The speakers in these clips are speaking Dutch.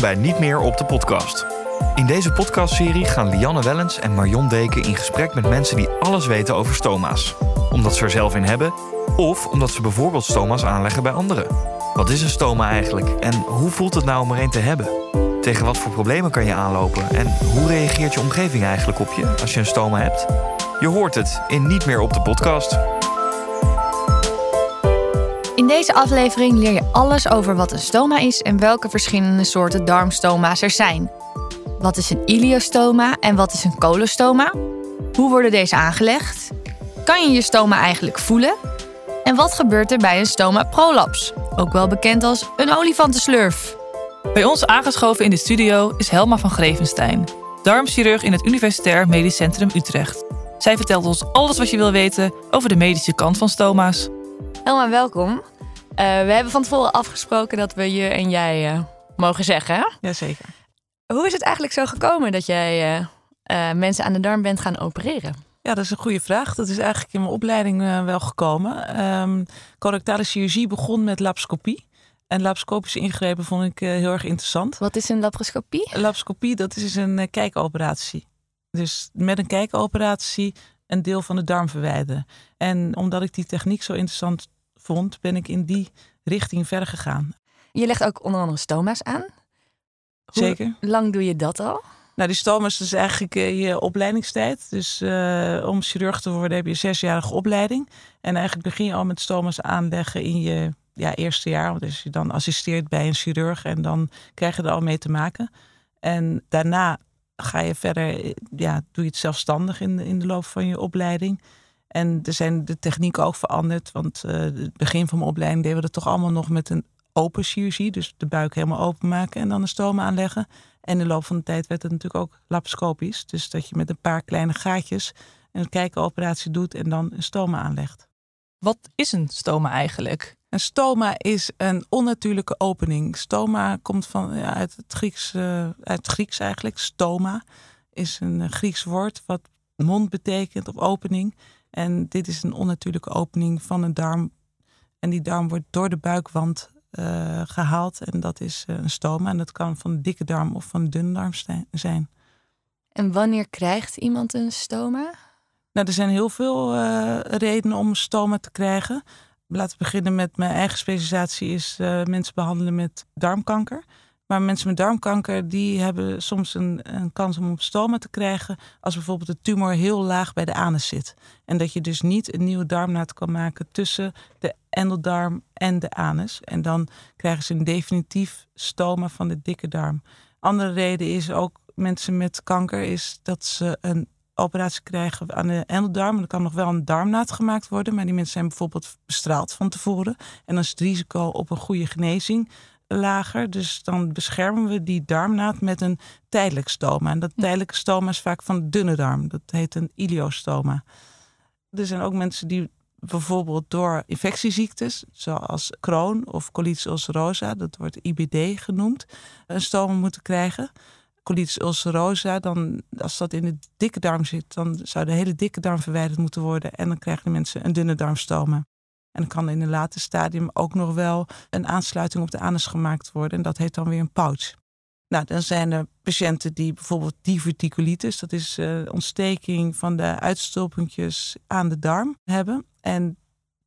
Bij Niet meer op de podcast. In deze podcastserie gaan Lianne Wellens en Marion Deken in gesprek met mensen die alles weten over stoma's. Omdat ze er zelf in hebben of omdat ze bijvoorbeeld stoma's aanleggen bij anderen. Wat is een stoma eigenlijk en hoe voelt het nou om er een te hebben? Tegen wat voor problemen kan je aanlopen en hoe reageert je omgeving eigenlijk op je als je een stoma hebt? Je hoort het in Niet meer op de podcast. In deze aflevering leer je alles over wat een stoma is en welke verschillende soorten darmstoma's er zijn. Wat is een iliostoma en wat is een colostoma? Hoe worden deze aangelegd? Kan je je stoma eigenlijk voelen? En wat gebeurt er bij een stoma prolaps, ook wel bekend als een olifantenslurf? Bij ons aangeschoven in de studio is Helma van Grevenstein, darmchirurg in het Universitair Medisch Centrum Utrecht. Zij vertelt ons alles wat je wil weten over de medische kant van stoma's. Helma, welkom. Uh, we hebben van tevoren afgesproken dat we je en jij uh, mogen zeggen. Hè? Jazeker. Hoe is het eigenlijk zo gekomen dat jij uh, mensen aan de darm bent gaan opereren? Ja, dat is een goede vraag. Dat is eigenlijk in mijn opleiding wel gekomen. Um, correctale chirurgie begon met lapscopie. En laparoscopische ingrepen vond ik heel erg interessant. Wat is een laparoscopie? Laparoscopie, dat is een kijkoperatie. Dus met een kijkoperatie een deel van de darm verwijderen. En omdat ik die techniek zo interessant vond, ben ik in die richting verder gegaan. Je legt ook onder andere stoma's aan. Zeker. Hoe lang doe je dat al? Nou, die stoma's is eigenlijk uh, je opleidingstijd. Dus uh, om chirurg te worden heb je een zesjarige opleiding. En eigenlijk begin je al met stoma's aanleggen in je ja, eerste jaar. Want als je dan assisteert bij een chirurg en dan krijg je er al mee te maken. En daarna ga je verder, ja, doe je het zelfstandig in de, in de loop van je opleiding. En er zijn de technieken ook veranderd. Want uh, het begin van mijn opleiding deden we dat toch allemaal nog met een open chirurgie. Dus de buik helemaal openmaken en dan een stoma aanleggen. En in de loop van de tijd werd het natuurlijk ook laparoscopisch. Dus dat je met een paar kleine gaatjes een kijkenoperatie doet en dan een stoma aanlegt. Wat is een stoma eigenlijk? Een stoma is een onnatuurlijke opening. Stoma komt van, ja, uit, het Grieks, uh, uit het Grieks eigenlijk. Stoma is een Grieks woord wat mond betekent of opening. En dit is een onnatuurlijke opening van een darm. En die darm wordt door de buikwand uh, gehaald. En dat is uh, een stoma. En dat kan van dikke darm of van dunne darm zijn. En wanneer krijgt iemand een stoma? Nou, er zijn heel veel uh, redenen om een stoma te krijgen. Laten we beginnen met mijn eigen specialisatie is mensen behandelen met darmkanker. Maar mensen met darmkanker die hebben soms een, een kans om een stoma te krijgen als bijvoorbeeld de tumor heel laag bij de anus zit. En dat je dus niet een nieuwe darmnaad kan maken tussen de endeldarm en de anus. En dan krijgen ze een definitief stoma van de dikke darm. Andere reden is ook mensen met kanker is dat ze een operatie krijgen aan de endeldarm. Er kan nog wel een darmnaad gemaakt worden, maar die mensen zijn bijvoorbeeld bestraald van tevoren. En dan is het risico op een goede genezing lager. Dus dan beschermen we die darmnaad met een tijdelijk stoma. En dat tijdelijke stoma is vaak van de dunne darm. Dat heet een iliostoma. Er zijn ook mensen die bijvoorbeeld door infectieziektes, zoals Crohn of colitis ulcerosa, dat wordt IBD genoemd, een stoma moeten krijgen. Colitis ulcerosa, dan, als dat in de dikke darm zit, dan zou de hele dikke darm verwijderd moeten worden. En dan krijgen de mensen een dunne darmstoma. En kan in een later stadium ook nog wel een aansluiting op de anus gemaakt worden. En dat heet dan weer een pouch. Nou, dan zijn er patiënten die bijvoorbeeld diverticulitis, dat is uh, ontsteking van de uitstulpuntjes aan de darm hebben. En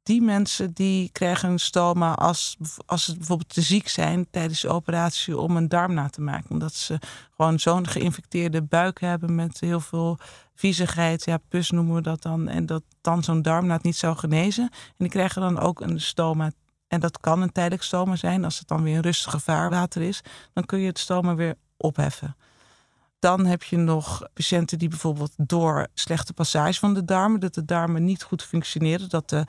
die mensen die krijgen een stoma als, als ze bijvoorbeeld te ziek zijn tijdens de operatie om een darm na te maken. Omdat ze gewoon zo'n geïnfecteerde buik hebben met heel veel viezigheid. Ja, pus noemen we dat dan. En dat dan zo'n darmnaad niet zou genezen. En die krijgen dan ook een stoma. En dat kan een tijdelijk stoma zijn. Als het dan weer een rustige vaarwater is, dan kun je het stoma weer opheffen. Dan heb je nog patiënten die bijvoorbeeld door slechte passage van de darmen, dat de darmen niet goed functioneren, dat de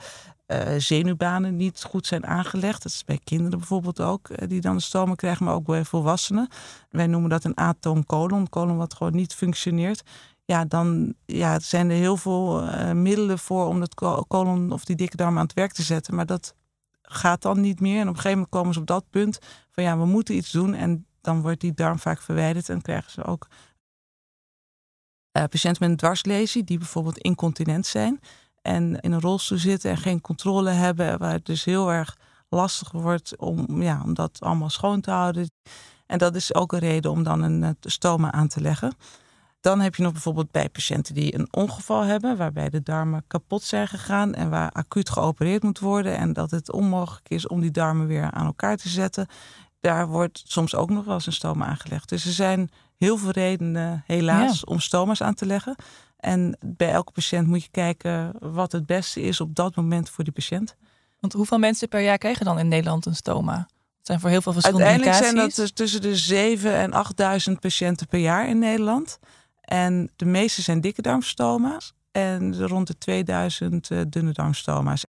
uh, zenuwbanen niet goed zijn aangelegd. Dat is bij kinderen bijvoorbeeld ook, uh, die dan de stomen krijgen, maar ook bij volwassenen. Wij noemen dat een atoom colon, colon wat gewoon niet functioneert. Ja, dan ja, zijn er heel veel uh, middelen voor om dat colon of die dikke darm aan het werk te zetten. Maar dat gaat dan niet meer. En op een gegeven moment komen ze op dat punt van ja, we moeten iets doen. En dan wordt die darm vaak verwijderd en krijgen ze ook patiënten met een dwarslesie die bijvoorbeeld incontinent zijn en in een rolstoel zitten en geen controle hebben, waar het dus heel erg lastig wordt om, ja, om dat allemaal schoon te houden. En dat is ook een reden om dan een stoma aan te leggen. Dan heb je nog bijvoorbeeld bij patiënten die een ongeval hebben, waarbij de darmen kapot zijn gegaan en waar acuut geopereerd moet worden en dat het onmogelijk is om die darmen weer aan elkaar te zetten. Daar wordt soms ook nog wel eens een stoma aangelegd. Dus er zijn heel veel redenen, helaas, om stoma's aan te leggen. En bij elke patiënt moet je kijken wat het beste is op dat moment voor die patiënt. Want hoeveel mensen per jaar krijgen dan in Nederland een stoma? Het zijn voor heel veel verschillende Uiteindelijk zijn dat dus tussen de 7 en 8000 patiënten per jaar in Nederland. En de meeste zijn dikke darmstoma's en rond de 2000 uh, dunne darmstoma's.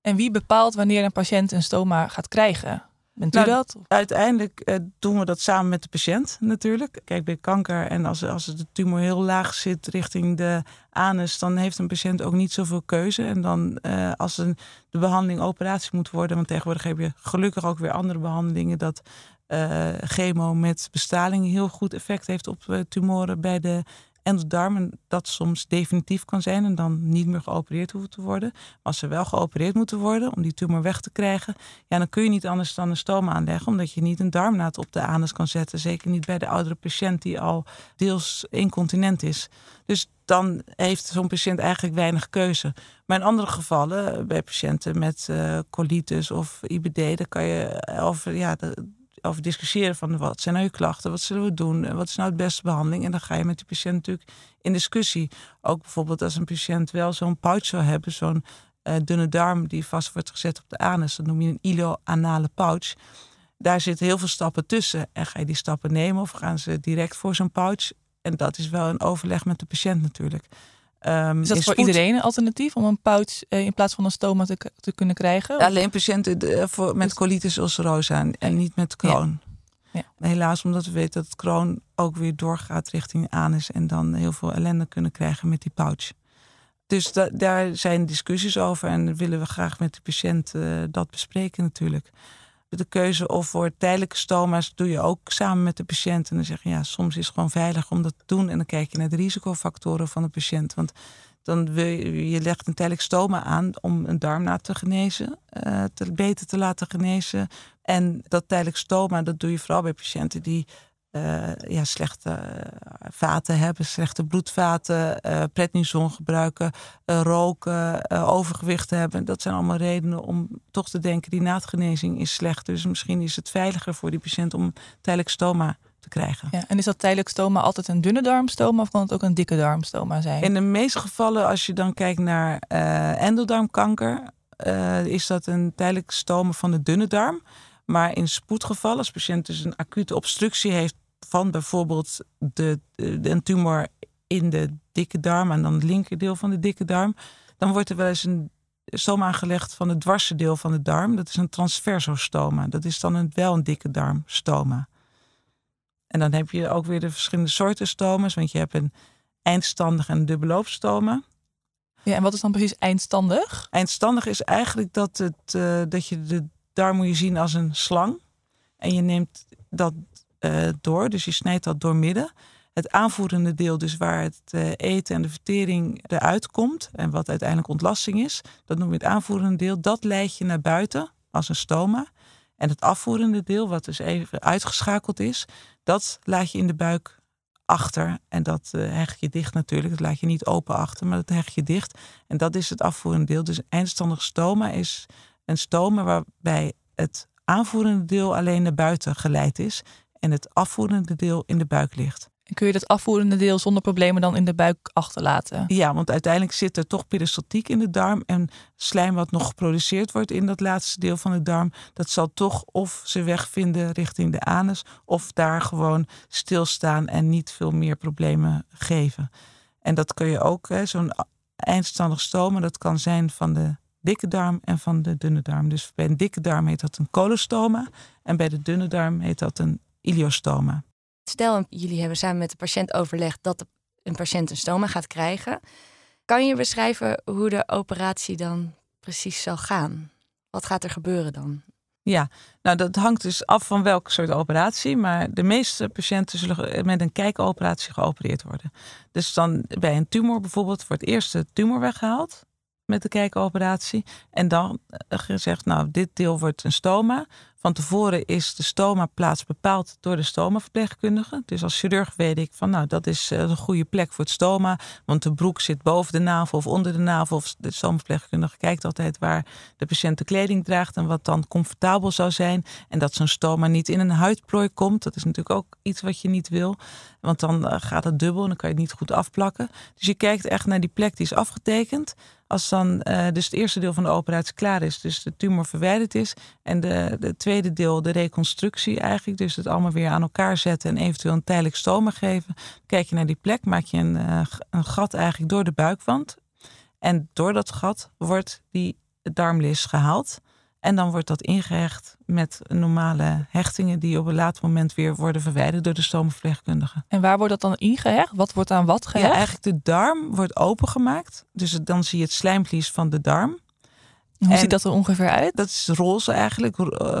En wie bepaalt wanneer een patiënt een stoma gaat krijgen? Bent u Nou, dat? Uiteindelijk eh, doen we dat samen met de patiënt natuurlijk. Kijk, bij kanker en als, als de tumor heel laag zit richting de anus, dan heeft een patiënt ook niet zoveel keuze. En dan eh, als een, de behandeling operatie moet worden, want tegenwoordig heb je gelukkig ook weer andere behandelingen, dat eh, chemo met bestraling heel goed effect heeft op tumoren bij de En dat soms definitief kan zijn en dan niet meer geopereerd hoeven te worden. Maar als ze wel geopereerd moeten worden om die tumor weg te krijgen, ja, dan kun je niet anders dan een stoma aanleggen, omdat je niet een darmnaad op de anus kan zetten. Zeker niet bij de oudere patiënt die al deels incontinent is. Dus dan heeft zo'n patiënt eigenlijk weinig keuze. Maar in andere gevallen, bij patiënten met eh, colitis of IBD, dan kan je over, ja, de- over discussiëren van wat zijn nou je klachten, wat zullen we doen, wat is nou het beste behandeling. En dan ga je met die patiënt natuurlijk in discussie. Ook bijvoorbeeld als een patiënt wel zo'n pouch zou hebben, zo'n eh, dunne darm die vast wordt gezet op de anus, dat noem je een ilo-anale pouch. Daar zitten heel veel stappen tussen. En ga je die stappen nemen of gaan ze direct voor zo'n pouch? En dat is wel een overleg met de patiënt natuurlijk. Ehm, Is dat voor spoed- iedereen een alternatief om een pouch eh, in plaats van een stoma te, te kunnen krijgen? Alleen patiënten eh, voor, met Dus- colitis ulcerosa en, en niet met Crohn. Ja. Helaas, omdat we weten dat Crohn ook weer doorgaat richting anus en dan heel veel ellende kunnen krijgen met die pouch. Dus da- daar zijn discussies over en willen we graag met de patiënt eh, dat bespreken natuurlijk. De keuze of voor tijdelijke stoma's doe je ook samen met de patiënt. En dan zeg je ja, soms is het gewoon veilig om dat te doen. En dan kijk je naar de risicofactoren van de patiënt. Want dan wil je, je legt een tijdelijk stoma aan om een darmnaad te genezen, eh, te, beter te laten genezen. En dat tijdelijk stoma, dat doe je vooral bij patiënten die eh, ja, slechte eh, vaten hebben, slechte bloedvaten, eh prednison gebruiken, roken, overgewicht hebben. Dat zijn allemaal redenen om toch te denken, die naadgenezing is slecht. Dus misschien is het veiliger voor die patiënt om tijdelijk stoma te krijgen. Ja, en is dat tijdelijk stoma altijd een dunne darmstoma of kan het ook een dikke darmstoma zijn? In de meeste gevallen, als je dan kijkt naar endodarmkanker, is dat een tijdelijk stomen van de dunne darm. Maar in spoedgevallen, als de patiënt dus een acute obstructie heeft van bijvoorbeeld de, de, een tumor in de dikke darm en dan het linkerdeel van de dikke darm, dan wordt er wel eens een stoma aangelegd van het dwarse deel van de darm. Dat is een transversostoma. Dat is dan een, wel een dikke darmstoma. En dan heb je ook weer de verschillende soorten stoma's, want je hebt een eindstandig en een dubbeloopstoma. Ja, en wat is dan precies eindstandig? Eindstandig is eigenlijk dat, het, eh, dat je de darm moet je zien als een slang. En je neemt dat eh, door, dus je snijdt dat doormidden. Het aanvoerende deel, dus waar het eh, eten en de vertering eruit komt... en wat uiteindelijk ontlasting is, dat noem je het aanvoerende deel... dat leid je naar buiten als een stoma. En het afvoerende deel, wat dus even uitgeschakeld is... dat laat je in de buik achter. En dat eh, hecht je dicht natuurlijk. Dat laat je niet open achter, maar dat hecht je dicht. En dat is het afvoerende deel. Dus eindstandig stoma is een stoma waarbij het aanvoerende deel alleen naar buiten geleid is. En het afvoerende deel in de buik ligt. En kun je dat afvoerende deel zonder problemen dan in de buik achterlaten? Ja, want uiteindelijk zit er toch peristaltiek in de darm. En slijm wat nog geproduceerd wordt in dat laatste deel van de darm. Dat zal toch of zijn weg vinden richting de anus. Of daar gewoon stilstaan en niet veel meer problemen geven. En dat kun je ook, zo'n eindstandig stomen. Dat kan zijn van de dikke darm en van de dunne darm. Dus bij een dikke darm heet dat een colostoma. En bij de dunne darm heet dat een iliostoma. Stel, jullie hebben samen met de patiënt overlegd dat een patiënt een stoma gaat krijgen. Kan je beschrijven hoe de operatie dan precies zal gaan? Wat gaat er gebeuren dan? Ja, nou dat hangt dus af van welke soort operatie. Maar de meeste patiënten zullen met een kijkoperatie geopereerd worden. Dus dan bij een tumor bijvoorbeeld wordt eerst de tumor weggehaald met de kijkoperatie. En dan eh, gezegd, nou dit deel wordt een stoma. Van tevoren is de stomaplaats bepaald door de stomaverpleegkundige. Dus als chirurg weet ik van nou dat is een goede plek voor het stoma. Want de broek zit boven de navel of onder de navel. Of de stomaverpleegkundige kijkt altijd waar de patiënt de kleding draagt en wat dan comfortabel zou zijn. En dat zo'n stoma niet in een huidplooi komt. Dat is natuurlijk ook iets wat je niet wil. Want dan eh, gaat het dubbel en dan kan je het niet goed afplakken. Dus je kijkt echt naar die plek die is afgetekend. Als dan uh, dus het eerste deel van de operatie klaar is, dus de tumor verwijderd is. En de, de tweede deel, de reconstructie eigenlijk. Dus het allemaal weer aan elkaar zetten en eventueel een tijdelijk stoma geven. Kijk je naar die plek, maak je een, uh, een gat eigenlijk door de buikwand. En door dat gat wordt die darmlis gehaald. En dan wordt dat ingehecht met normale hechtingen die op een laat moment weer worden verwijderd door de stoomverpleegkundige. En waar wordt dat dan ingehecht? Wat wordt aan wat gehecht? Ja, eigenlijk de darm wordt opengemaakt. Dus dan zie je het slijmvlies van de darm. Hoe en ziet dat er ongeveer uit? Dat is roze eigenlijk,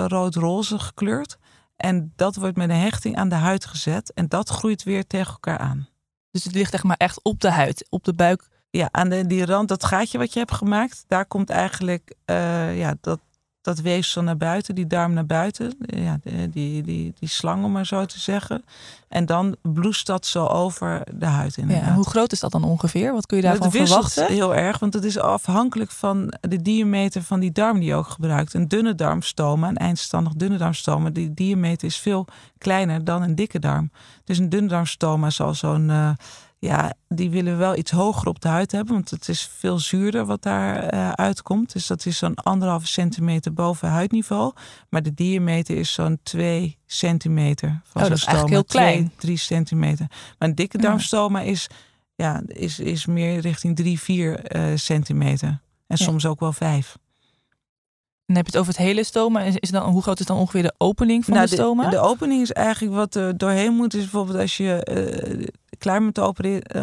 rood-roze gekleurd. En dat wordt met een hechting aan de huid gezet. En dat groeit weer tegen elkaar aan. Dus het ligt echt maar echt op de huid, op de buik. Ja, aan de, die rand, dat gaatje wat je hebt gemaakt, daar komt eigenlijk uh, ja, dat, dat weefsel naar buiten, die darm naar buiten, ja, die, die, die, die slang om maar zo te zeggen. En dan bloest dat zo over de huid in. Ja, hoe groot is dat dan ongeveer? Wat kun je daarvan het verwachten? heel erg, want het is afhankelijk van de diameter van die darm die je ook gebruikt. Een dunne darmstoma, een eindstandig dunne darmstoma, die diameter is veel kleiner dan een dikke darm. Dus een dunne darmstoma zal zo'n... Uh, ja, die willen wel iets hoger op de huid hebben, want het is veel zuurder wat daar uh, uitkomt. Dus dat is zo'n anderhalve centimeter boven huidniveau. Maar de diameter is zo'n 2 centimeter van oh, zo'n stoma. heel klein. 3 centimeter. Maar een dikke darmstoma is, ja, is, is meer richting 3, 4 uh, centimeter. En ja. soms ook wel 5. Dan heb je het over het hele stoma. Is, is dan, hoe groot is dan ongeveer de opening van nou, de stoma? De, de, opening is eigenlijk wat er doorheen moet. Is bijvoorbeeld als je uh, klaar met de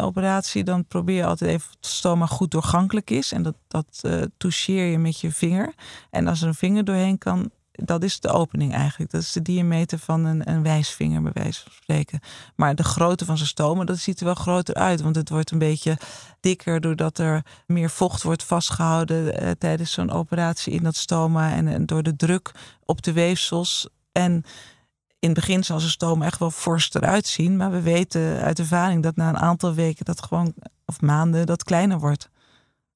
operatie, dan probeer je altijd even dat het stoma goed doorgankelijk is. En dat, dat uh, toucheer je met je vinger. En als er een vinger doorheen kan, dat is de opening eigenlijk. Dat is de diameter van een, een wijsvinger, bij wijze van spreken. Maar de grootte van zijn stoma, dat ziet er wel groter uit. Want het wordt een beetje dikker doordat er meer vocht wordt vastgehouden eh, tijdens zo'n operatie in dat stoma. En, en, door de druk op de weefsels. En in het begin zal zijn stoma echt wel fors eruit zien. Maar we weten uit ervaring dat na een aantal weken dat gewoon, of maanden, dat kleiner wordt.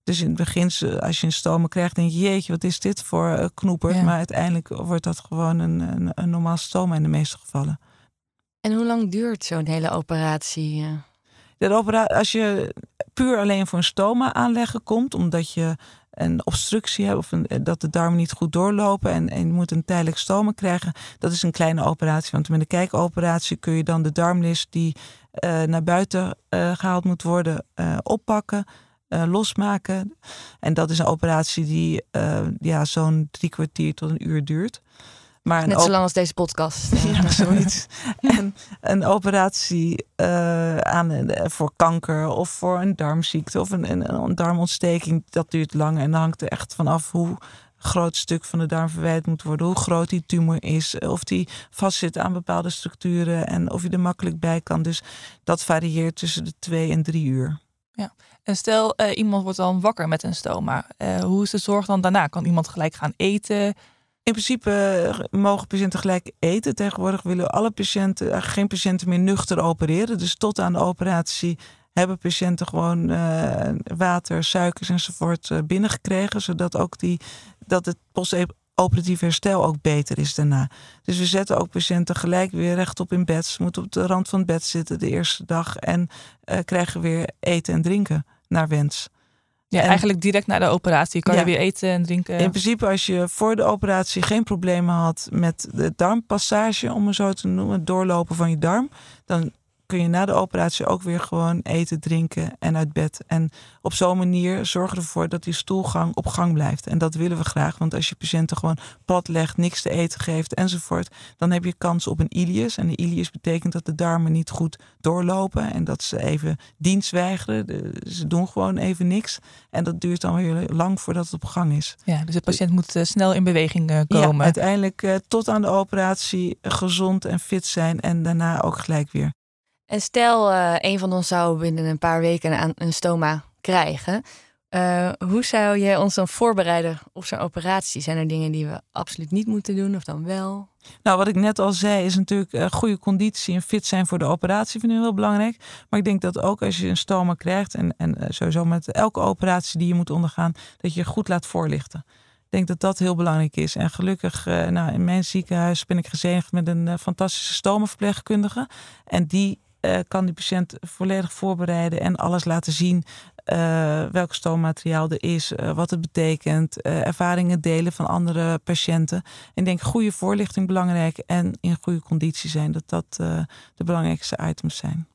Dus in het begin, als je een stoma krijgt, denk je, jeetje, wat is dit voor knoepert? Ja. Maar uiteindelijk wordt dat gewoon een, een, een, normaal stoma in de meeste gevallen. En hoe lang duurt zo'n hele operatie? De operatie, als je puur alleen voor een stoma aanleggen komt, omdat je een obstructie hebt of een, dat de darmen niet goed doorlopen en, je moet een tijdelijk stoma krijgen, dat is een kleine operatie. Want met een kijkoperatie kun je dan de darmlis die uh, naar buiten uh, gehaald moet worden, oppakken losmaken. En dat is een operatie die ja, zo'n drie kwartier tot een uur duurt. Maar Net zo lang als deze podcast. ja, zoiets. en een operatie uh, aan, voor kanker of voor een darmziekte of een, een, een, darmontsteking, dat duurt lang. En dan hangt er echt vanaf hoe groot stuk van de darm verwijderd moet worden, hoe groot die tumor is, of die vastzit aan bepaalde structuren en of je er makkelijk bij kan. Dus dat varieert tussen de twee en drie uur. Ja, en stel uh, iemand wordt dan wakker met een stoma. Uh, hoe is de zorg dan daarna? Kan iemand gelijk gaan eten? In principe mogen patiënten gelijk eten. Tegenwoordig willen alle patiënten, geen patiënten meer nuchter opereren. Dus tot aan de operatie hebben patiënten gewoon water, suikers enzovoort binnengekregen. Zodat ook die, dat het post operatief herstel ook beter is daarna. Dus we zetten ook patiënten gelijk weer rechtop in bed. Ze moeten op de rand van het bed zitten de eerste dag en krijgen weer eten en drinken naar wens. Ja, en, eigenlijk direct na de operatie kan ja, je weer eten en drinken. In principe, als je voor de operatie geen problemen had met de darmpassage, om het zo te noemen, het doorlopen van je darm, dan kun je na de operatie ook weer gewoon eten, drinken en uit bed. En op zo'n manier zorgen ervoor dat die stoelgang op gang blijft. En dat willen we graag, want als je patiënten gewoon plat legt, niks te eten geeft enzovoort, dan heb je kans op een ilius. En de ilius betekent dat de darmen niet goed doorlopen en dat ze even dienst weigeren. Ze doen gewoon even niks. En dat duurt dan weer lang voordat het op gang is. Ja, dus de patiënt moet uh, snel in beweging uh, komen. Ja, uiteindelijk uh, tot aan de operatie gezond en fit zijn en daarna ook gelijk weer. En stel, uh, een van ons zou binnen een paar weken een, een stoma krijgen. Uh, hoe zou jij ons dan voorbereiden op zo'n operatie? Zijn er dingen die we absoluut niet moeten doen of dan wel? Nou, wat ik net al zei, is natuurlijk uh, goede conditie en fit zijn voor de operatie vind ik heel belangrijk. Maar ik denk dat ook als je een stoma krijgt en, en sowieso met elke operatie die je moet ondergaan, dat je je goed laat voorlichten. Ik denk dat dat heel belangrijk is. En gelukkig, nou, in mijn ziekenhuis ben ik gezegend met een fantastische stomaverpleegkundige. En die kan die patiënt volledig voorbereiden en alles laten zien uh, welk stoommateriaal er is, uh, wat het betekent, ervaringen delen van andere patiënten. ik denk goede voorlichting belangrijk en in goede conditie zijn, dat dat de belangrijkste items zijn.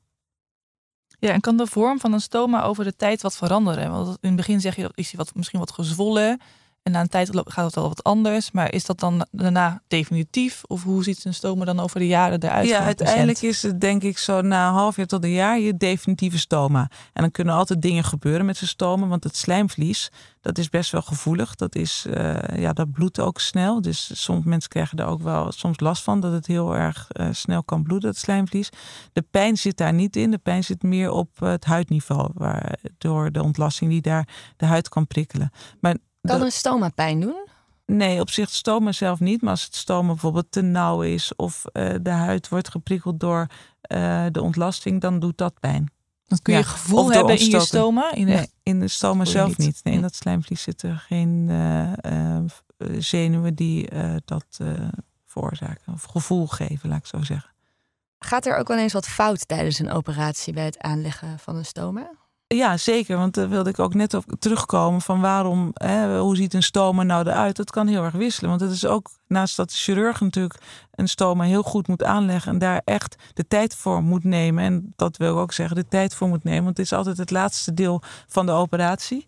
Ja, en kan de vorm van een stoma over de tijd wat veranderen? Want in het begin zeg je is hij wat, misschien wat gezwollen. En na een tijd gaat het wel wat anders. Maar is dat dan daarna definitief? Of hoe ziet een stoma dan over de jaren eruit? Ja, uiteindelijk is het denk ik zo na een half jaar tot een jaar je definitieve stoma. En dan kunnen altijd dingen gebeuren met zijn stoma. Want het slijmvlies, dat is best wel gevoelig. Dat, is, uh, ja, dat bloedt ook snel. Dus soms mensen krijgen daar ook wel soms last van. Dat het heel erg uh, snel kan bloeden, het slijmvlies. De pijn zit daar niet in. De pijn zit meer op het huidniveau. Waardoor de ontlasting die daar de huid kan prikkelen. Maar kan een stoma pijn doen? Nee, op zich stoma zelf niet. Maar als het stoma bijvoorbeeld te nauw is of uh, de huid wordt geprikkeld door uh, de ontlasting, dan doet dat pijn. Dan kun je ja, gevoel hebben in je stoma? In de, nee, in de stoma zelf niet. Nee, in dat slijmvlies zitten geen uh, zenuwen die dat veroorzaken. Of gevoel geven, laat ik zo zeggen. Gaat er ook wel eens wat fout tijdens een operatie bij het aanleggen van een stoma? Ja, zeker. Want daar wilde ik ook net op terugkomen van waarom, hè, hoe ziet een stoma nou eruit? Dat kan heel erg wisselen. Want het is ook, naast dat de chirurg natuurlijk een stoma heel goed moet aanleggen en daar echt de tijd voor moet nemen. En dat wil ik ook zeggen, de tijd voor moet nemen. Want het is altijd het laatste deel van de operatie.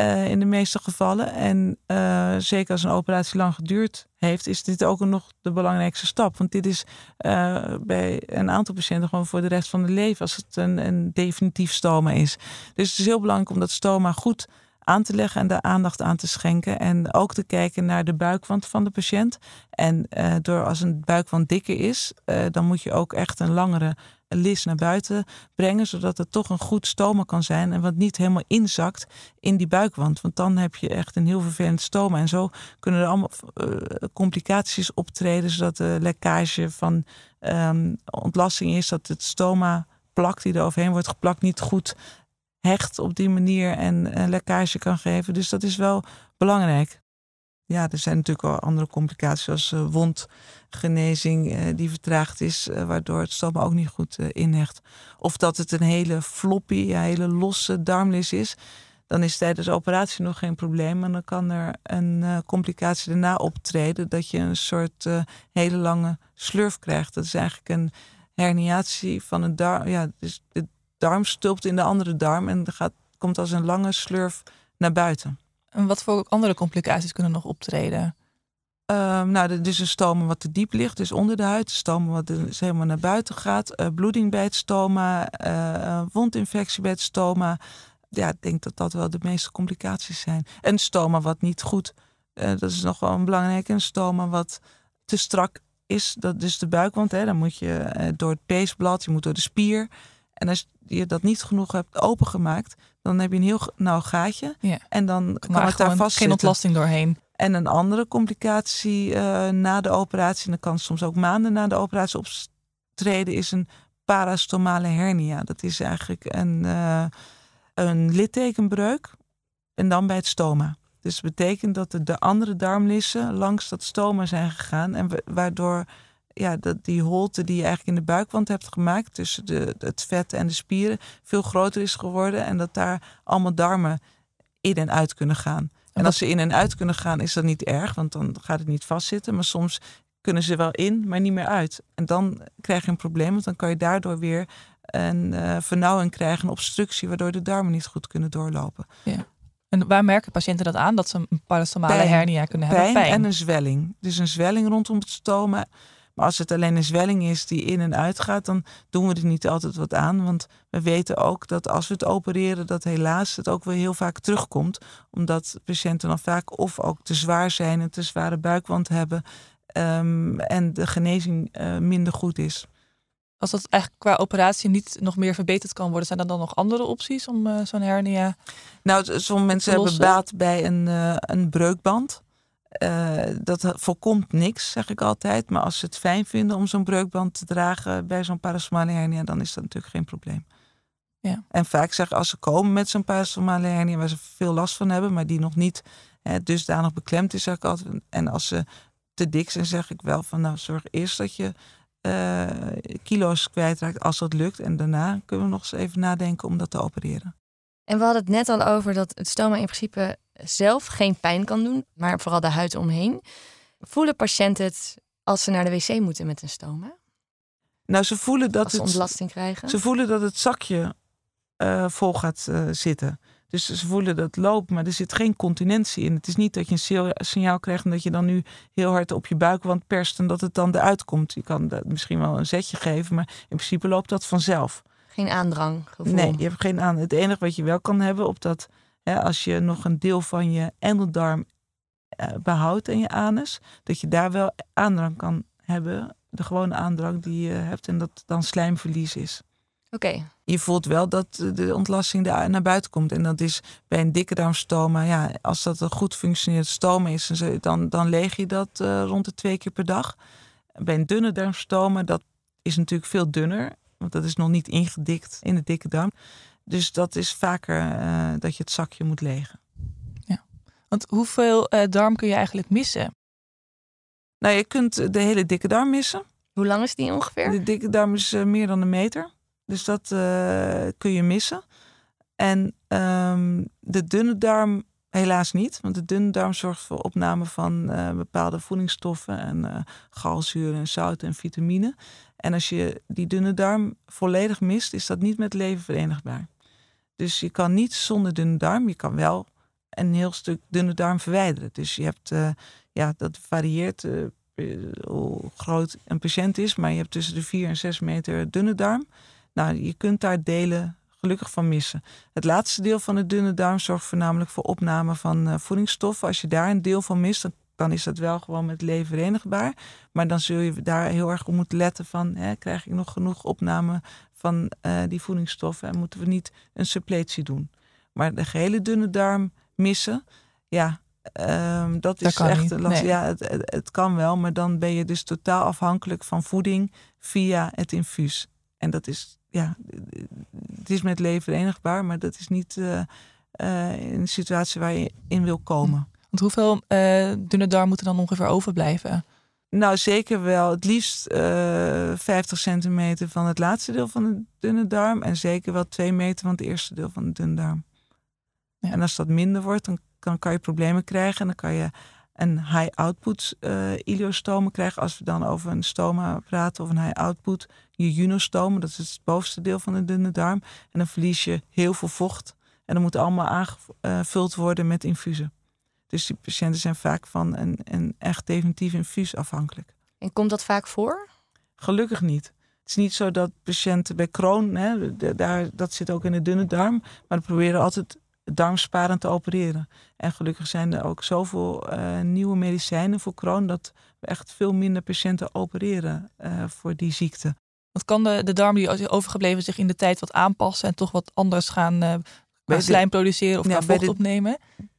Uh, in de meeste gevallen. En uh, zeker als een operatie lang geduurd heeft, is dit ook nog de belangrijkste stap. Want dit is uh, bij een aantal patiënten gewoon voor de rest van het leven, als het een, een definitief stoma is. Dus het is heel belangrijk om dat stoma goed aan te leggen en daar aandacht aan te schenken. En ook te kijken naar de buikwand van de patiënt. En uh, door als een buikwand dikker is, uh, dan moet je ook echt een langere lis naar buiten brengen, zodat het toch een goed stoma kan zijn en wat niet helemaal inzakt in die buikwand. Want dan heb je echt een heel vervelend stoma. En zo kunnen er allemaal uh, complicaties optreden, zodat de lekkage van um, ontlasting is, dat het stoma plak die er overheen wordt geplakt niet goed hecht op die manier en een lekkage kan geven. Dus dat is wel belangrijk. Ja, er zijn natuurlijk wel andere complicaties zoals uh, wondgenezing uh, die vertraagd is, uh, waardoor het stoma ook niet goed inhecht. Of dat het een hele floppy, ja, hele losse darmlis is. Dan is tijdens de operatie nog geen probleem. Maar dan kan er een complicatie daarna optreden dat je een soort hele lange slurf krijgt. Dat is eigenlijk een herniatie van een darm. Ja, dus de darm stulpt in de andere darm en gaat, komt als een lange slurf naar buiten. En wat voor andere complicaties kunnen nog optreden? Uh, nou, er is een stoma wat te diep ligt, dus onder de huid. Een stoma wat dus helemaal naar buiten gaat. Uh, bloeding bij het stoma. Uh, wondinfectie bij het stoma. Ja, ik denk dat dat wel de meeste complicaties zijn. En stoma wat niet goed, eh, dat is nog wel een belangrijke. Een stoma wat te strak is, dat is de buikwand. Hè. Dan moet je door het peesblad, je moet door de spier. En als je dat niet genoeg hebt opengemaakt, dan heb je een heel nauw gaatje. Ja. En dan kan het daar vast Geen ontlasting doorheen. En een andere complicatie uh, na de operatie, en dat kan soms ook maanden na de operatie optreden, is een parastomale hernia. Dat is eigenlijk een, uh, een littekenbreuk en dan bij het stoma. Dus dat betekent dat de, de andere darmlissen langs dat stoma zijn gegaan en waardoor ja, dat die holte die je eigenlijk in de buikwand hebt gemaakt tussen de, het vet en de spieren veel groter is geworden en dat daar allemaal darmen in en uit kunnen gaan. En als ze in en uit kunnen gaan, is dat niet erg, want dan gaat het niet vastzitten. Maar soms kunnen ze wel in, maar niet meer uit. En dan krijg je een probleem, want dan kan je daardoor weer een uh, vernauwing krijgen, een obstructie, waardoor de darmen niet goed kunnen doorlopen. Ja. En waar merken patiënten dat aan? Dat ze een parastomale hernia kunnen hebben? Pijn en een zwelling. Dus een zwelling rondom het stoma maar als het alleen een zwelling is die in en uit gaat, dan doen we er niet altijd wat aan. Want we weten ook dat als we het opereren, dat helaas het ook weer heel vaak terugkomt. Omdat patiënten dan vaak of ook te zwaar zijn en te zware buikwand hebben. Um, en de genezing uh, minder goed is. Als dat eigenlijk qua operatie niet nog meer verbeterd kan worden, zijn er dan nog andere opties om uh, zo'n hernia? Nou, sommige mensen hebben baat bij een, uh, een breukband. Uh, dat voorkomt niks, zeg ik altijd. Maar als ze het fijn vinden om zo'n breukband te dragen bij zo'n parasomale hernia, dan is dat natuurlijk geen probleem. Ja. En vaak zeg als ze komen met zo'n parasomale hernia waar ze veel last van hebben, maar die nog niet hè, dusdanig beklemd is, zeg ik altijd. En als ze te dik zijn, zeg ik wel van nou zorg eerst dat je uh, kilo's kwijtraakt als dat lukt. En daarna kunnen we nog eens even nadenken om dat te opereren. En we hadden het net al over dat het stoma in principe zelf geen pijn kan doen, maar vooral de huid omheen. Voelen patiënten het als ze naar de wc moeten met een stoma? Nou, ze voelen dat als ze ontlasting krijgen. Ze voelen dat het zakje uh, vol gaat uh, zitten. Dus ze voelen dat het loopt, maar er zit geen continentie in. Het is niet dat je een signaal krijgt en dat je dan nu heel hard op je buikwand perst en dat het dan eruit komt. Je kan misschien wel een zetje geven, maar in principe loopt dat vanzelf. Geen aandrang. Gevoel. Nee, je hebt geen aan. Het enige wat je wel kan hebben op dat, hè, als je nog een deel van je endeldarm uh, behoudt en je anus, dat je daar wel aandrang kan hebben. De gewone aandrang die je hebt en dat dan slijmverlies is. Oké. Je voelt wel dat de ontlasting daar naar buiten komt. En dat is bij een dikke darmstoma, ja, als dat een goed functionerend stoma is, dan, dan leeg je dat uh, rond de twee keer per dag. Bij een dunne darmstoma, dat is natuurlijk veel dunner, want dat is nog niet ingedikt in de dikke darm. Dus dat is vaker uh, dat je het zakje moet legen. Ja, want hoeveel uh, darm kun je eigenlijk missen? Nou, je kunt de hele dikke darm missen. Hoe lang is die ongeveer? De dikke darm is meer dan een meter. Dus dat uh, kun je missen. En um, de dunne darm helaas niet. Want de dunne darm zorgt voor opname van uh, bepaalde voedingsstoffen en uh, galzuren en zouten en vitamine. En als je die dunne darm volledig mist, is dat niet met leven verenigbaar. Dus je kan niet zonder dunne darm. Je kan wel een heel stuk dunne darm verwijderen. Dus je hebt, ja, dat varieert hoe groot een patiënt is. Maar je hebt tussen de 4 en 6 meter dunne darm. Nou, je kunt daar delen gelukkig van missen. Het laatste deel van de dunne darm zorgt voornamelijk voor opname van voedingsstoffen. Als je daar een deel van mist, dan, dan is dat wel gewoon met leven verenigbaar. Maar dan zul je daar heel erg op moeten letten van, hè, krijg ik nog genoeg opname van uh, die voedingsstoffen en moeten we niet een suppletie doen. Maar de gehele dunne darm missen, ja, um, dat, dat is echt lastig. Nee. Ja, het, het, het kan wel, maar dan ben je dus totaal afhankelijk van voeding via het infuus. En dat is ja, het is met leven verenigbaar, maar dat is niet uh, uh, een situatie waar je in wil komen. Want hoeveel dunne darm moet er dan ongeveer overblijven? Nou, zeker wel. Het liefst 50 centimeter van het laatste deel van de dunne darm. En zeker wel 2 meter van het eerste deel van de dunne darm. Ja. En als dat minder wordt, dan, dan kan je problemen krijgen. En dan kan je een high-output uh, krijgen. Als we dan over een stoma praten of een high-output jejunostoom. Dat is het bovenste deel van de dunne darm. En dan verlies je heel veel vocht. En dan moet allemaal aangevuld worden met infusen. Dus die patiënten zijn vaak van een, een echt definitief infuus afhankelijk. En komt dat vaak voor? Gelukkig niet. Het is niet zo dat patiënten bij kroon, hè, daar, dat zit ook in de dunne darm, maar we proberen altijd darmsparend te opereren. En gelukkig zijn er ook zoveel uh, nieuwe medicijnen voor kroon dat we echt veel minder patiënten opereren uh, voor die ziekte. Want kan de, de darm die overgebleven zich in de tijd wat aanpassen en toch wat anders gaan uh, slijm produceren of ja, vocht de, opnemen?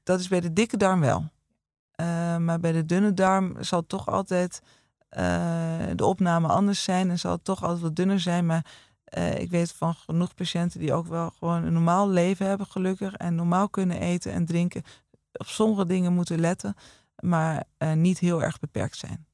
Dat is bij de dikke darm wel. maar bij de dunne darm zal toch altijd de opname anders zijn en zal het toch altijd wat dunner zijn. Maar uh, ik weet van genoeg patiënten die ook wel gewoon een normaal leven hebben, gelukkig. En normaal kunnen eten en drinken. Op sommige dingen moeten letten, maar niet heel erg beperkt zijn.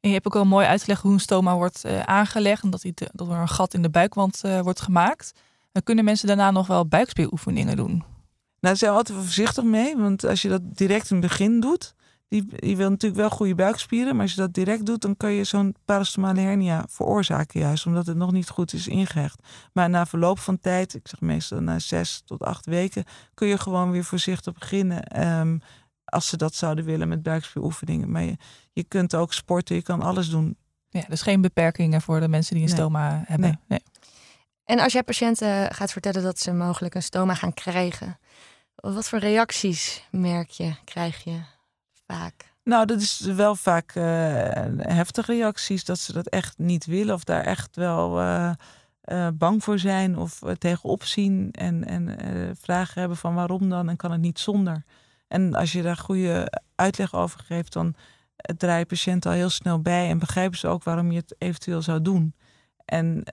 En je hebt ook al mooi uitgelegd hoe een stoma wordt aangelegd. En dat, die, dat er een gat in de buikwand wordt gemaakt. Dan kunnen mensen daarna nog wel buikspieroefeningen doen. Nou, daar zijn we altijd voorzichtig mee. Want als je dat direct in het begin doet, die, die wil natuurlijk wel goede buikspieren, maar als je dat direct doet, dan kan je zo'n parastomale hernia veroorzaken, juist omdat het nog niet goed is ingehecht. Maar na verloop van tijd, ik zeg meestal na zes tot acht weken, kun je gewoon weer voorzichtig beginnen. Um, als ze dat zouden willen met buikspieroefeningen. Maar je, je kunt ook sporten, je kan alles doen. Ja, dus geen beperkingen voor de mensen die een nee. stoma hebben. Nee. nee. En als jij patiënten gaat vertellen dat ze mogelijk een stoma gaan krijgen, wat voor reacties merk je, krijg je? vaak? Nou, dat is wel vaak uh, heftige reacties, dat ze dat echt niet willen of daar echt wel uh, uh, bang voor zijn of tegenop zien en, en vragen hebben van waarom dan en kan het niet zonder. En als je daar goede uitleg over geeft, dan draaien patiënten al heel snel bij en begrijpen ze ook waarom je het eventueel zou doen. En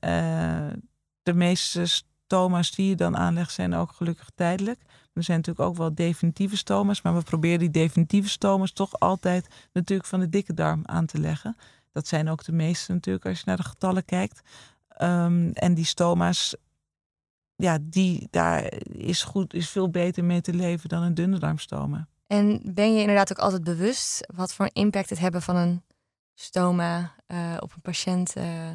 de meeste stoma's die je dan aanlegt zijn ook gelukkig tijdelijk. Er zijn natuurlijk ook wel definitieve stoma's, maar we proberen die definitieve stoma's toch altijd natuurlijk van de dikke darm aan te leggen. Dat zijn ook de meeste natuurlijk als je naar de getallen kijkt. Um, en die stoma's, ja, die, daar is, goed, is veel beter mee te leven dan een dunne darmstoma. En ben je inderdaad ook altijd bewust wat voor impact het hebben van een stoma uh, op een patiënt uh,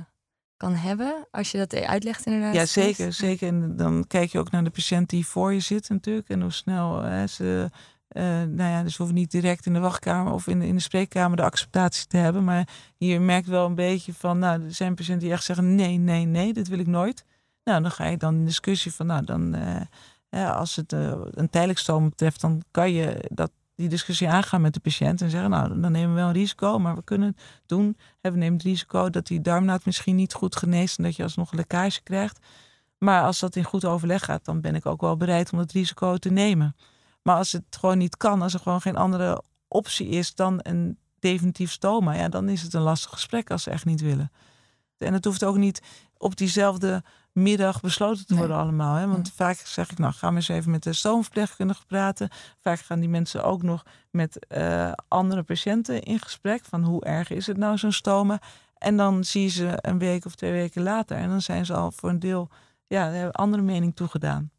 kan hebben, als je dat uitlegt inderdaad. Ja, zeker. zeker. En dan kijk je ook naar de patiënt die voor je zit natuurlijk. En hoe snel hè, ze... Uh, nou ja, dus we hoeven niet direct in de wachtkamer of in de, in de spreekkamer de acceptatie te hebben. Maar je merkt wel een beetje van, nou, er zijn patiënten die echt zeggen, nee, nee, nee, dit wil ik nooit. Nou, dan ga je dan in discussie van, nou, dan, uh, als het uh, een tijdelijk betreft, dan kan je dat die discussie aangaan met de patiënt en zeggen, nou, dan nemen we wel een risico, maar we kunnen het doen. we nemen het risico dat die darmnaad misschien niet goed geneest en dat je alsnog een lekkage krijgt. Maar als dat in goed overleg gaat, dan ben ik ook wel bereid om het risico te nemen. Maar als het gewoon niet kan, als er gewoon geen andere optie is dan een definitief stoma, ja, dan is het een lastig gesprek als ze echt niet willen. En het hoeft ook niet op diezelfde middag besloten te worden allemaal. Hè? Want vaak zeg ik, nou, ga maar eens even met de stoomverpleegkundige praten. Vaak gaan die mensen ook nog met uh, andere patiënten in gesprek. Van hoe erg is het nou zo'n stoma? En dan zie je ze een week of twee weken later. En dan zijn ze al voor een deel ja, andere mening toegedaan.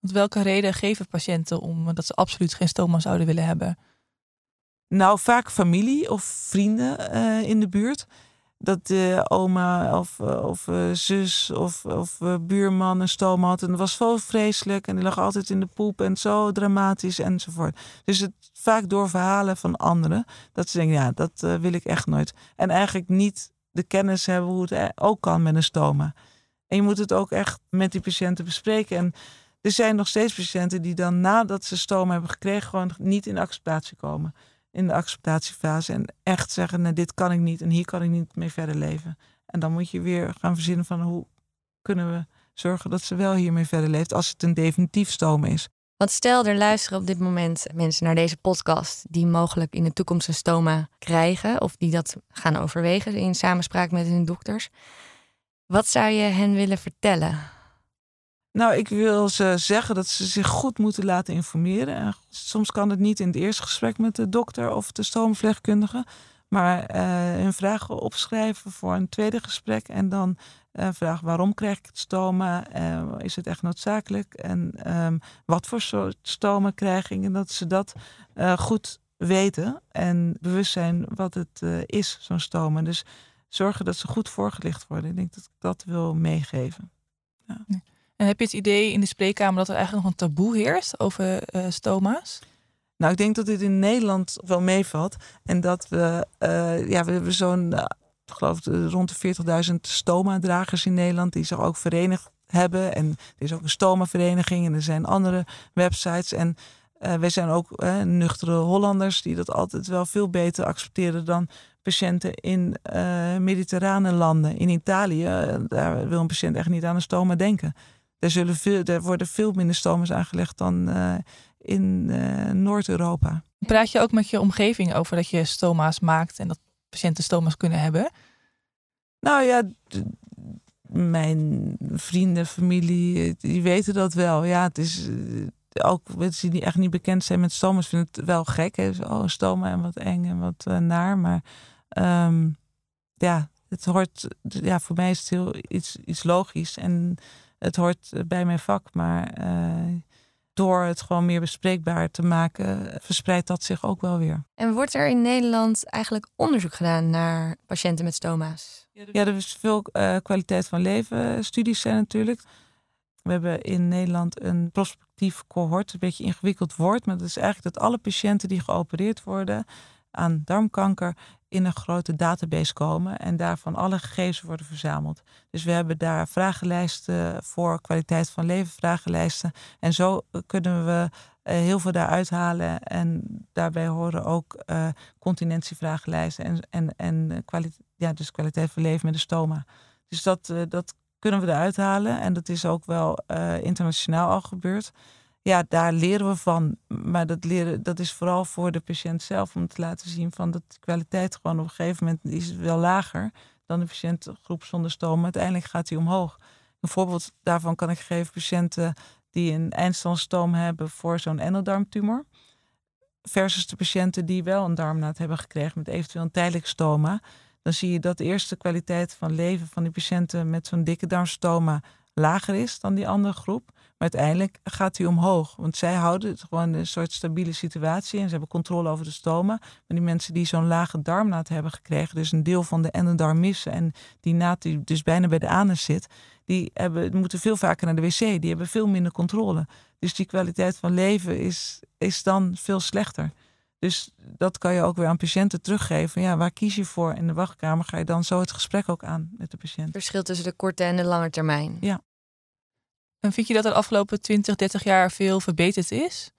Want welke reden geven patiënten om dat ze absoluut geen stoma zouden willen hebben? Nou, vaak familie of vrienden uh, in de buurt dat de oma of, eh, of uh, zus of, of uh, buurman een stoom had. En dat was zo vreselijk. En die lag altijd in de poep en zo dramatisch enzovoort. Dus het vaak door verhalen van anderen. Dat ze denken, ja, dat wil ik echt nooit. En eigenlijk niet de kennis hebben hoe het ook kan met een stoma. En je moet het ook echt met die patiënten bespreken. En er zijn nog steeds patiënten die dan nadat ze stoma hebben gekregen... gewoon niet in acceptatie komen in de acceptatiefase en echt zeggen, nee, dit kan ik niet en hier kan ik niet mee verder leven. En dan moet je weer gaan verzinnen van hoe kunnen we zorgen dat ze wel hiermee verder leeft als het een definitief stoom is. Want stel, er luisteren op dit moment mensen naar deze podcast die mogelijk in de toekomst een stoma krijgen of die dat gaan overwegen in samenspraak met hun dokters. Wat zou je hen willen vertellen? Nou, ik wil ze zeggen dat ze zich goed moeten laten informeren. En soms kan het niet in het eerste gesprek met de dokter of de stoomverpleegkundige. Maar uh, hun vragen opschrijven voor een tweede gesprek. En dan uh, vragen waarom krijg ik het stoma? Uh, is het echt noodzakelijk? En um, wat voor soort stoma krijg ik? En dat ze dat goed weten en bewust zijn wat het is, zo'n stoma. Dus zorgen dat ze goed voorgelicht worden. Ik denk dat ik dat wil meegeven. Ja. En heb je het idee in de spreekkamer dat er eigenlijk nog een taboe heerst over uh, stoma's? Nou, ik denk dat dit in Nederland wel meevalt. En dat we, uh, ja, we hebben zo'n, uh, ik rond de 40.000 stoma-dragers in Nederland die zich ook verenigd hebben. En er is ook een stoma-vereniging en er zijn andere websites. En uh, wij zijn ook nuchtere Hollanders die dat altijd wel veel beter accepteren dan patiënten in mediterrane landen. In Italië, daar wil een patiënt echt niet aan een stoma denken. Er, zullen veel, er worden veel minder stoma's aangelegd dan uh, in uh, Noord-Europa. Praat je ook met je omgeving over dat je stoma's maakt en dat patiënten stoma's kunnen hebben? Nou ja, mijn vrienden, familie, die weten dat wel. Ja, het is ook mensen die echt niet bekend zijn met stoma's vinden het wel gek. Hè? Oh, stoma en wat eng en wat uh, naar. Maar um, ja, het hoort. Ja, voor mij is het heel iets, iets logisch en het hoort bij mijn vak, maar uh, door het gewoon meer bespreekbaar te maken, verspreidt dat zich ook wel weer. En wordt er in Nederland eigenlijk onderzoek gedaan naar patiënten met stoma's? Ja, er is veel uh, kwaliteit van leven studies zijn natuurlijk. We hebben in Nederland een prospectief cohort, een beetje ingewikkeld woord, maar dat is eigenlijk dat alle patiënten die geopereerd worden aan darmkanker in een grote database komen en daarvan alle gegevens worden verzameld. Dus we hebben daar vragenlijsten voor kwaliteit van leven, vragenlijsten. En zo kunnen we heel veel daaruit halen. En daarbij horen ook uh, continentievragenlijsten en, en, en kwaliteit, ja, dus kwaliteit van leven met de stoma. Dus dat, dat kunnen we eruit halen. En dat is ook wel internationaal al gebeurd ja, daar leren we van. Maar dat, leren, dat is vooral voor de patiënt zelf om te laten zien van dat de kwaliteit gewoon op een gegeven moment is wel lager dan de patiëntgroep zonder stoom. Uiteindelijk gaat die omhoog. Een voorbeeld daarvan kan ik geven patiënten die een eindstandstoom hebben voor zo'n endeldarmtumor. Versus de patiënten die wel een darmnaad hebben gekregen met eventueel een tijdelijk stoma. Dan zie je dat de eerste kwaliteit van leven van die patiënten met zo'n dikke darmstoma lager is dan die andere groep. Maar uiteindelijk gaat hij omhoog. Want zij houden het gewoon een soort stabiele situatie. En ze hebben controle over de stomen. Maar die mensen die zo'n lage darmnaad hebben gekregen, dus een deel van de endodarm missen. En die naad die dus bijna bij de anus zit, die hebben, moeten veel vaker naar de wc. Die hebben veel minder controle. Dus die kwaliteit van leven is, is dan veel slechter. Dus dat kan je ook weer aan patiënten teruggeven. Ja, waar kies je voor in de wachtkamer? Ga je dan zo het gesprek ook aan met de patiënt? Verschil tussen de korte en de lange termijn. Ja. En vind je dat er de afgelopen 20, 30 jaar veel verbeterd is?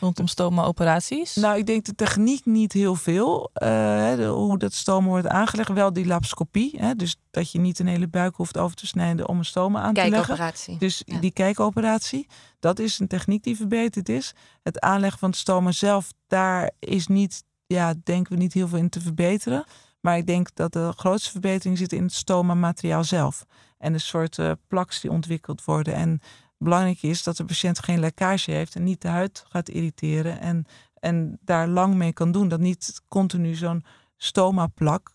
Rondom stoma-operaties? Nou, ik denk de techniek niet heel veel. Uh, hoe dat stoma wordt aangelegd. Wel die lapscopie. Hè, dus dat je niet een hele buik hoeft over te snijden om een stoma aan te leggen. Kijkoperatie. Dus die kijkoperatie. Dat is een techniek die verbeterd is. Het aanleggen van het stoma zelf, daar is niet, ja, denken we niet heel veel in te verbeteren. Maar ik denk dat de grootste verbetering zit in het stoma-materiaal zelf. En de soorten plaks die ontwikkeld worden. En belangrijk is dat de patiënt geen lekkage heeft en niet de huid gaat irriteren. En, en daar lang mee kan doen. Dat niet continu zo'n stoma-plak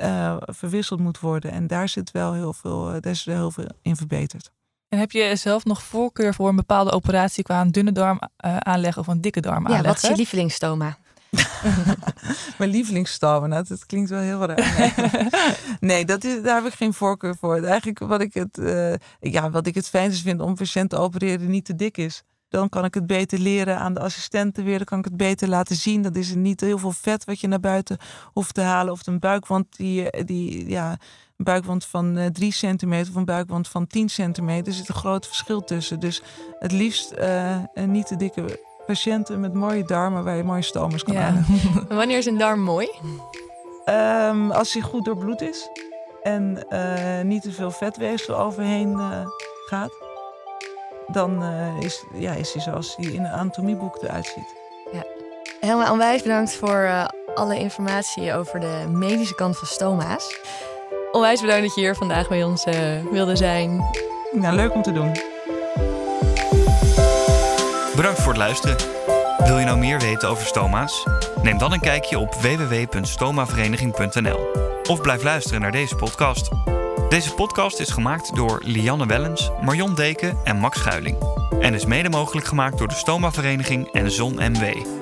uh, verwisseld moet worden. En daar zit wel heel veel, uh, daar is wel heel veel in verbeterd. En heb je zelf nog voorkeur voor een bepaalde operatie qua een dunne darm uh, aanleggen of een dikke darm aanleggen? Ja, wat is je lievelingsstoma? Mijn lievelingsstoma, nou, dat klinkt wel heel raar. Nee, dat is, daar heb ik geen voorkeur voor. Eigenlijk wat ik het, uh, ja, wat ik het fijnste vind om patiënten te opereren die niet te dik is. Dan kan ik het beter leren aan de assistenten weer. Dan kan ik het beter laten zien. Dat is niet heel veel vet wat je naar buiten hoeft te halen. Of een buikwand die, die ja, een buikwand van uh, 3 centimeter of een buikwand van 10 centimeter. Er zit een groot verschil tussen. Dus het liefst uh, niet te dikke patiënten met mooie darmen waar je mooie stomers kan ja. Wanneer is een darm mooi? Um, als hij goed doorbloed is en uh, niet te veel vetweefsel overheen uh, gaat, dan uh, is, ja, is hij zoals hij in een anatomieboek eruit ziet. Ja. Helemaal onwijs bedankt voor alle informatie over de medische kant van stoma's. Onwijs bedankt dat je hier vandaag bij ons wilde zijn. Nou, leuk om te doen. Bedankt voor het luisteren. Wil je nou meer weten over stoma's? Neem dan een kijkje op www.stomavereniging.nl of blijf luisteren naar deze podcast. Deze podcast is gemaakt door Lianne Wellens, Marion Deken en Max Schuiling en is mede mogelijk gemaakt door de Stoma Vereniging en Zon MW.